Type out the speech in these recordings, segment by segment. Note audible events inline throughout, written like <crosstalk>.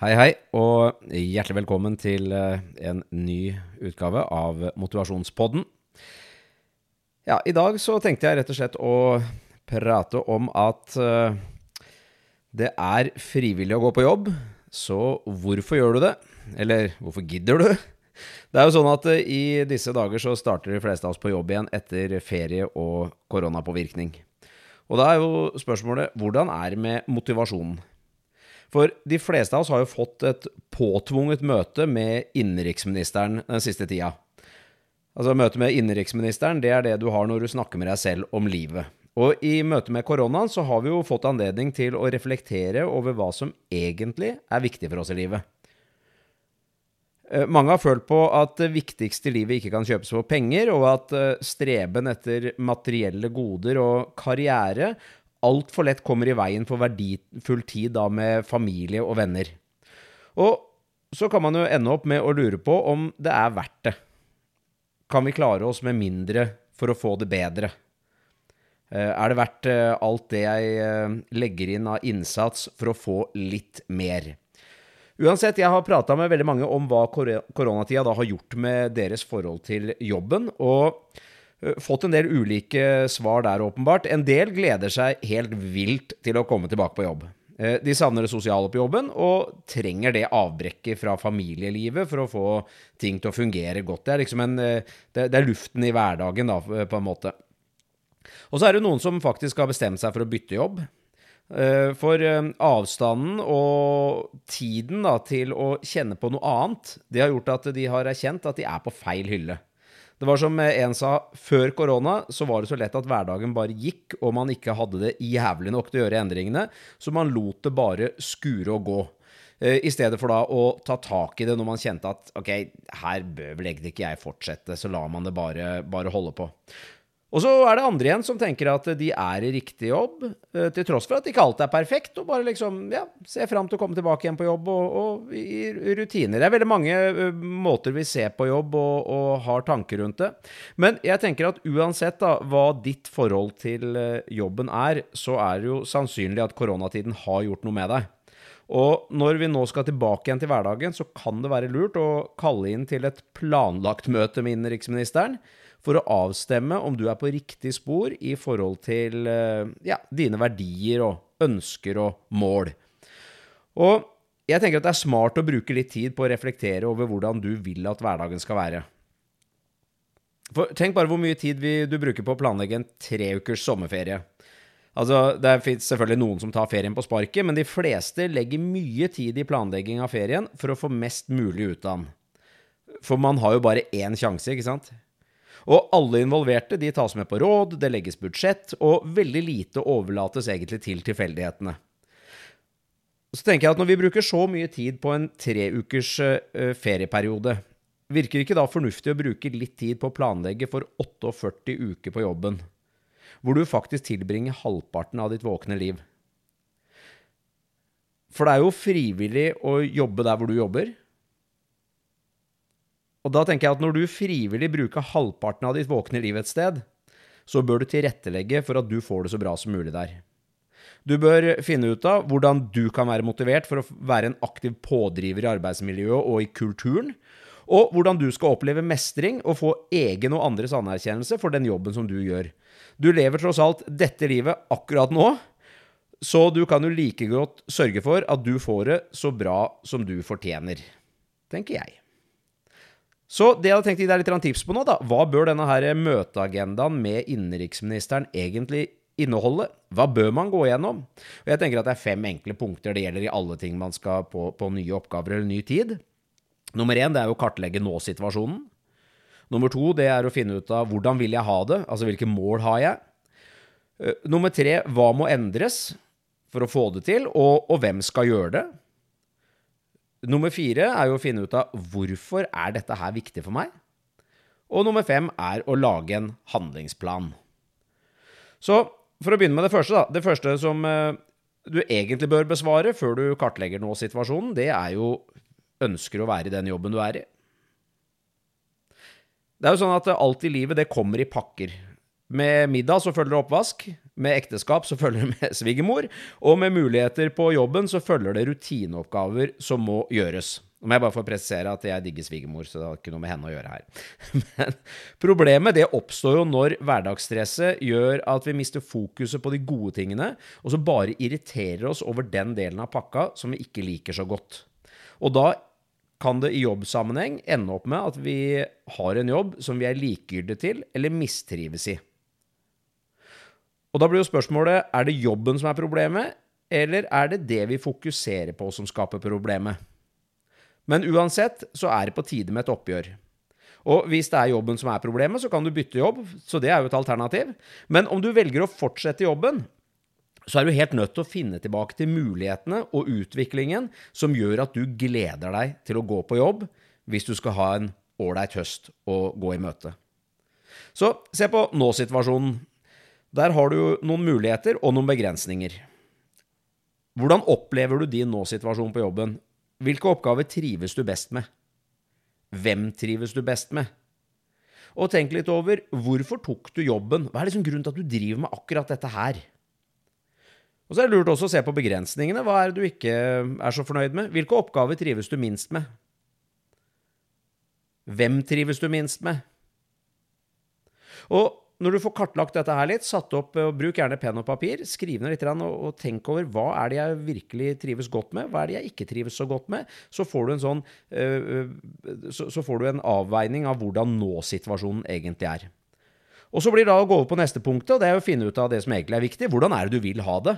Hei, hei, og hjertelig velkommen til eh, en ny utgave av Motivasjonspodden. Ja, i dag så tenkte jeg rett og slett å prate om at eh, det er frivillig å gå på jobb, så hvorfor gjør du det? Eller hvorfor gidder du? Det er jo sånn at eh, i disse dager så starter de fleste av oss på jobb igjen etter ferie og koronapåvirkning. Og da er jo spørsmålet hvordan er det med motivasjonen? For de fleste av oss har jo fått et påtvunget møte med innenriksministeren den siste tida. Altså Møte med innenriksministeren det er det du har når du snakker med deg selv om livet. Og i møte med koronaen så har vi jo fått anledning til å reflektere over hva som egentlig er viktig for oss i livet. Eh, mange har følt på at det viktigste i livet ikke kan kjøpes for penger, og at eh, streben etter materielle goder og karriere altfor lett kommer i veien for verdifull tid da med familie og venner. Og så kan man jo ende opp med å lure på om det er verdt det. Kan vi klare oss med mindre for å få det bedre? Eh, er det verdt eh, alt det jeg eh, legger inn av innsats for å få litt mer? Uansett, jeg har prata med veldig mange om hva koronatida da har gjort med deres forhold til jobben. og fått en del ulike svar der, åpenbart. En del gleder seg helt vilt til å komme tilbake på jobb. Eh, de savner det sosiale på jobben og trenger det avbrekket fra familielivet for å få ting til å fungere godt. Det er liksom en, eh, det, er luften i hverdagen, da, på en måte. Og så er det noen som faktisk har bestemt seg for å bytte jobb. For avstanden og tiden da, til å kjenne på noe annet, det har gjort at de har erkjent at de er på feil hylle. Det var som en sa, før korona så var det så lett at hverdagen bare gikk, og man ikke hadde det jævlig nok til å gjøre endringene, så man lot det bare skure og gå. Eh, I stedet for da å ta tak i det når man kjente at ok, her bør vel egentlig ikke jeg fortsette, så lar man det bare, bare holde på. Og så er det andre igjen som tenker at de er i riktig jobb, eh, til tross for at ikke alt er perfekt, og bare liksom ja, ser fram til å komme tilbake igjen på jobb og, og i rutiner. Det er veldig mange eh, måter vi ser på jobb og, og, har tanker rundt det. Men jeg tenker at uansett da, hva ditt forhold til eh, jobben er, så er det jo sannsynlig at koronatiden har gjort noe med deg. Og når vi nå skal tilbake igjen til hverdagen, så kan det være lurt å kalle inn til et planlagt møte med innenriksministeren for å avstemme om du er på riktig spor i forhold til eh, ja, dine verdier og ønsker og mål. Og jeg tenker at det er smart å bruke litt tid på å reflektere over hvordan du vil at hverdagen skal være. For Tenk bare hvor mye tid vi, du bruker på å planlegge en tre ukers sommerferie. Altså, Det fins selvfølgelig noen som tar ferien på sparket, men de fleste legger mye tid i planlegging av ferien for å få mest mulig ut av den. For man har jo bare én sjanse, ikke sant? Og alle involverte de tas med på råd, det legges budsjett, og veldig lite overlates egentlig til tilfeldighetene. Så tenker jeg at når vi bruker så mye tid på en treukers uh, ferieperiode, virker ikke da fornuftig å bruke litt tid på å planlegge for 48 uker på jobben, hvor du faktisk tilbringer halvparten av ditt våkne liv? For det er jo frivillig å jobbe der hvor du jobber. Og da tenker jeg at når du frivillig bruker halvparten av ditt våkne liv et sted, så bør du tilrettelegge for at du får det så bra som mulig der. Du bør finne ut av hvordan du kan være motivert for å være en aktiv pådriver i arbeidsmiljøet og i kulturen, og hvordan du skal oppleve mestring og få egen og andres anerkjennelse for den jobben som du gjør. Du lever tross alt dette livet akkurat nå, så du kan jo like godt sørge for at du får det så bra som du fortjener, tenker jeg. Så det jeg hadde tenkt å gi deg litt tips på nå, da, hva bør denne her møteagendaen med innenriksministeren egentlig inneholde? Hva bør man gå gjennom? Og jeg tenker at det er fem enkle punkter det gjelder i alle ting man skal på, på nye oppgaver eller ny tid. Nummer én det er å kartlegge nå-situasjonen. Nummer to det er å finne ut av hvordan vil jeg ha det, altså hvilke mål har jeg. Eh, nummer tre hva må endres for å få det til, og, og hvem skal gjøre det? Nummer fire er jo å finne ut av hvorfor er dette her viktig for meg. Og nummer fem er å lage en handlingsplan. Så for å begynne med det første, da. Det første som eh, du egentlig bør besvare før du kartlegger nå situasjonen, det er jo ønsker å være i den jobben du er i. Det er jo sånn at alt i livet, det kommer i pakker. Med middag så følger det oppvask, med ekteskap så følger det med <laughs> svigermor, og med muligheter på jobben så følger det rutineoppgaver som må gjøres. Nå må jeg bare få presisere at jeg digger svigermor, så det har ikke noe med henne å gjøre her. <laughs> Men problemet det oppstår jo når hverdagsstresset gjør at vi mister fokuset på de gode tingene, og så bare irriterer oss over den delen av pakka som vi ikke liker så godt. Og da kan det i jobbsammenheng ende opp med at vi har en jobb som vi er likegyldige til eller mistrives i. Og da blir jo spørsmålet er det jobben som er problemet, eller er det det vi fokuserer på som skaper problemet? Men uansett så er det på tide med et oppgjør. Og hvis det er jobben som er problemet, så kan du bytte jobb, så det er jo et alternativ. Men om du velger å fortsette jobben, så er du helt nødt til å finne tilbake til mulighetene og utviklingen som gjør at du gleder deg til å gå på jobb hvis du skal ha en ålreit høst å gå i møte. Så se på nå-situasjonen. Der har du noen muligheter og noen begrensninger. Hvordan opplever du din nå-situasjon på jobben? Hvilke oppgaver trives du best med? Hvem trives du best med? Og tenk litt over hvorfor tok du jobben? Hva er liksom grunnen til at du driver med akkurat dette her? Og så er det lurt også å se på begrensningene. Hva er det du ikke er så fornøyd med? Hvilke oppgaver trives du minst med? Hvem trives du minst med? Og når du får kartlagt dette her litt, satt opp, og bruk gjerne penn og papir, skriv ned litt og, og tenk over hva er det jeg virkelig trives godt med, hva er det jeg ikke trives så godt med, så får du en sånn øh, så, så, får du en avveining av hvordan nå-situasjonen egentlig er. Og så blir det da å gå over på neste punkt, og det er å finne ut av det som egentlig er viktig. Hvordan er det du vil ha det?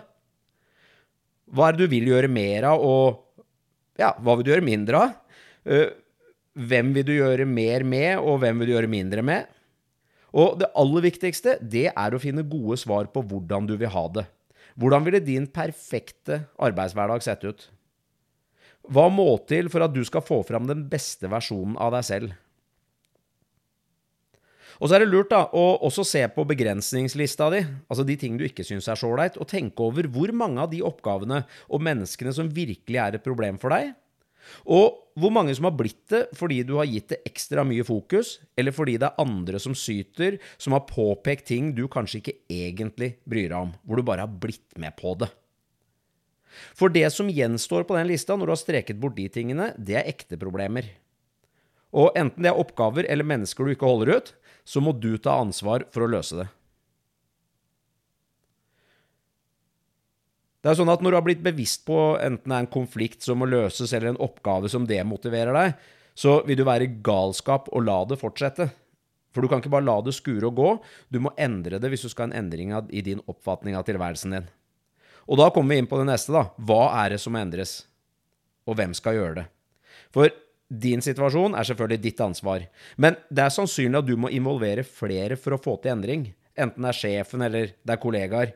Hva er det du vil gjøre mer av, og ja, hva vil du gjøre mindre av? Hvem vil du gjøre mer med, og hvem vil du gjøre mindre med? Og det aller viktigste, det er å finne gode svar på hvordan du vil ha det. Hvordan ville din perfekte arbeidshverdag sett ut? Hva må til for at du skal få fram den beste versjonen av deg selv? Og så er det lurt da, å også se på begrensningslista di, altså de ting du ikke syns er så ålreit, og tenke over hvor mange av de oppgavene og menneskene som virkelig er et problem for deg, og hvor mange som har blitt det fordi du har gitt det ekstra mye fokus, eller fordi det er andre som syter, som har påpekt ting du kanskje ikke egentlig bryr deg om, hvor du bare har blitt med på det. For det som gjenstår på den lista når du har streket bort de tingene, det er ekte problemer. Og enten det er oppgaver eller mennesker du ikke holder ut, så må du ta ansvar for å løse det. Det er sånn at Når du har blitt bevisst på enten det er en konflikt som må løses, eller en oppgave som demotiverer deg, så vil du være galskap og la det fortsette. For du kan ikke bare la det skure og gå, du må endre det hvis du skal ha en endring i din oppfatning av tilværelsen din. Og da kommer vi inn på det neste, da. Hva er det som må endres? Og hvem skal gjøre det? For din situasjon er selvfølgelig ditt ansvar, men det er sannsynlig at du må involvere flere for å få til endring. Enten det er sjefen eller det er kollegaer.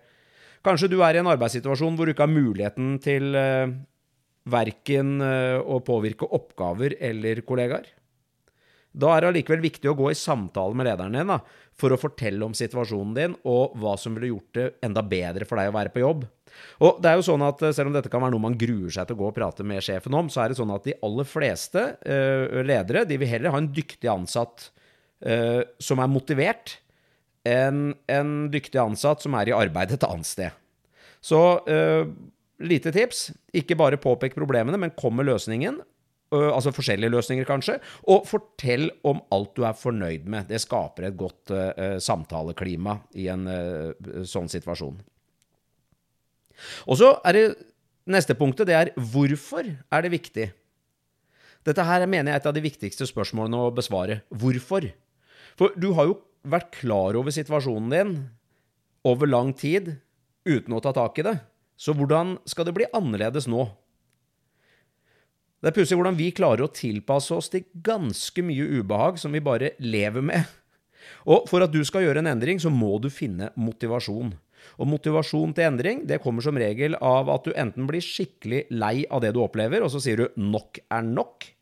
Kanskje du er i en arbeidssituasjon hvor du ikke har muligheten til uh, verken uh, å påvirke oppgaver eller kollegaer. Da er det allikevel viktig å gå i samtale med lederen din da, for å fortelle om situasjonen din og hva som ville gjort det enda bedre for deg å være på jobb. Og det er jo sånn at eh, Selv om dette kan være noe man gruer seg til å gå og prate med sjefen om, så er det sånn at de aller fleste uh, ledere de vil heller ha en dyktig ansatt uh, som er motivert, enn en dyktig ansatt som er i arbeid et annet sted. Så uh, lite tips. Ikke bare påpek problemene, men kom med løsningen. Uh, altså forskjellige løsninger, kanskje. Og fortell om alt du er fornøyd med. Det skaper et godt uh, samtaleklima i en sånn situasjon. Og så er det neste punktet, det er hvorfor er det viktig? Dette her mener jeg er et av de viktigste spørsmålene å besvare. Hvorfor? For du har jo vært klar over situasjonen din over lang tid uten å ta tak i det. Så hvordan skal det bli annerledes nå? Det er pussig hvordan vi klarer å tilpasse oss til ganske mye ubehag som vi bare lever med. Og for at du skal gjøre en endring, så må du finne motivasjon. Og motivasjon til endring det kommer som regel av at du enten blir skikkelig lei av det du opplever, og så sier du 'nok er nok',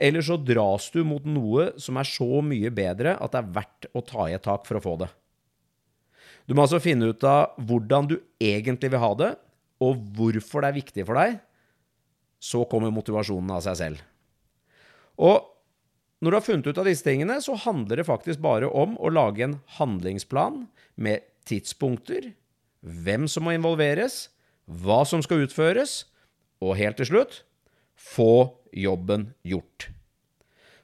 eller så dras du mot noe som er så mye bedre at det er verdt å ta i et tak for å få det. Du må altså finne ut av hvordan du egentlig vil ha det, og hvorfor det er viktig for deg. Så kommer motivasjonen av seg selv. Og når du har funnet ut av disse tingene, så handler det faktisk bare om å lage en handlingsplan med tidspunkter, hvem som må involveres, hva som skal utføres, og helt til slutt få jobben gjort.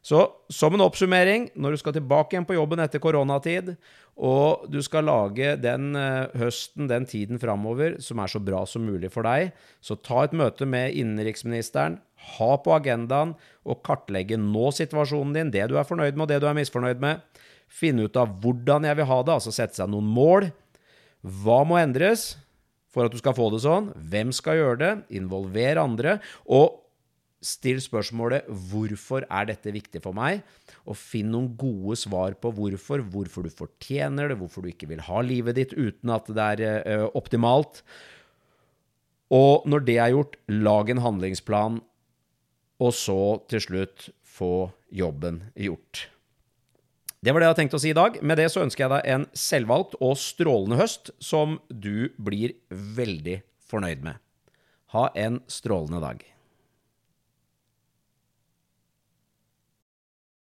Så som en oppsummering, når du skal tilbake igjen på jobben etter koronatid, og du skal lage den eh, høsten, den tiden framover, som er så bra som mulig for deg, så ta et møte med innenriksministeren, ha på agendaen og kartlegge nå situasjonen din, det du er fornøyd med og det du er misfornøyd med. Finne ut av hvordan jeg vil ha det, altså sette seg noen mål. Hva må endres for at du skal få det sånn? Hvem skal gjøre det? Involver andre. Og Still spørsmålet 'Hvorfor er dette viktig for meg?' og finn noen gode svar på hvorfor. Hvorfor du fortjener det, hvorfor du ikke vil ha livet ditt uten at det er uh, optimalt. Og når det er gjort, lag en handlingsplan, og så til slutt få jobben gjort. Det var det jeg hadde tenkt å si i dag. Med det så ønsker jeg deg en selvvalgt og strålende høst som du blir veldig fornøyd med. Ha en strålende dag.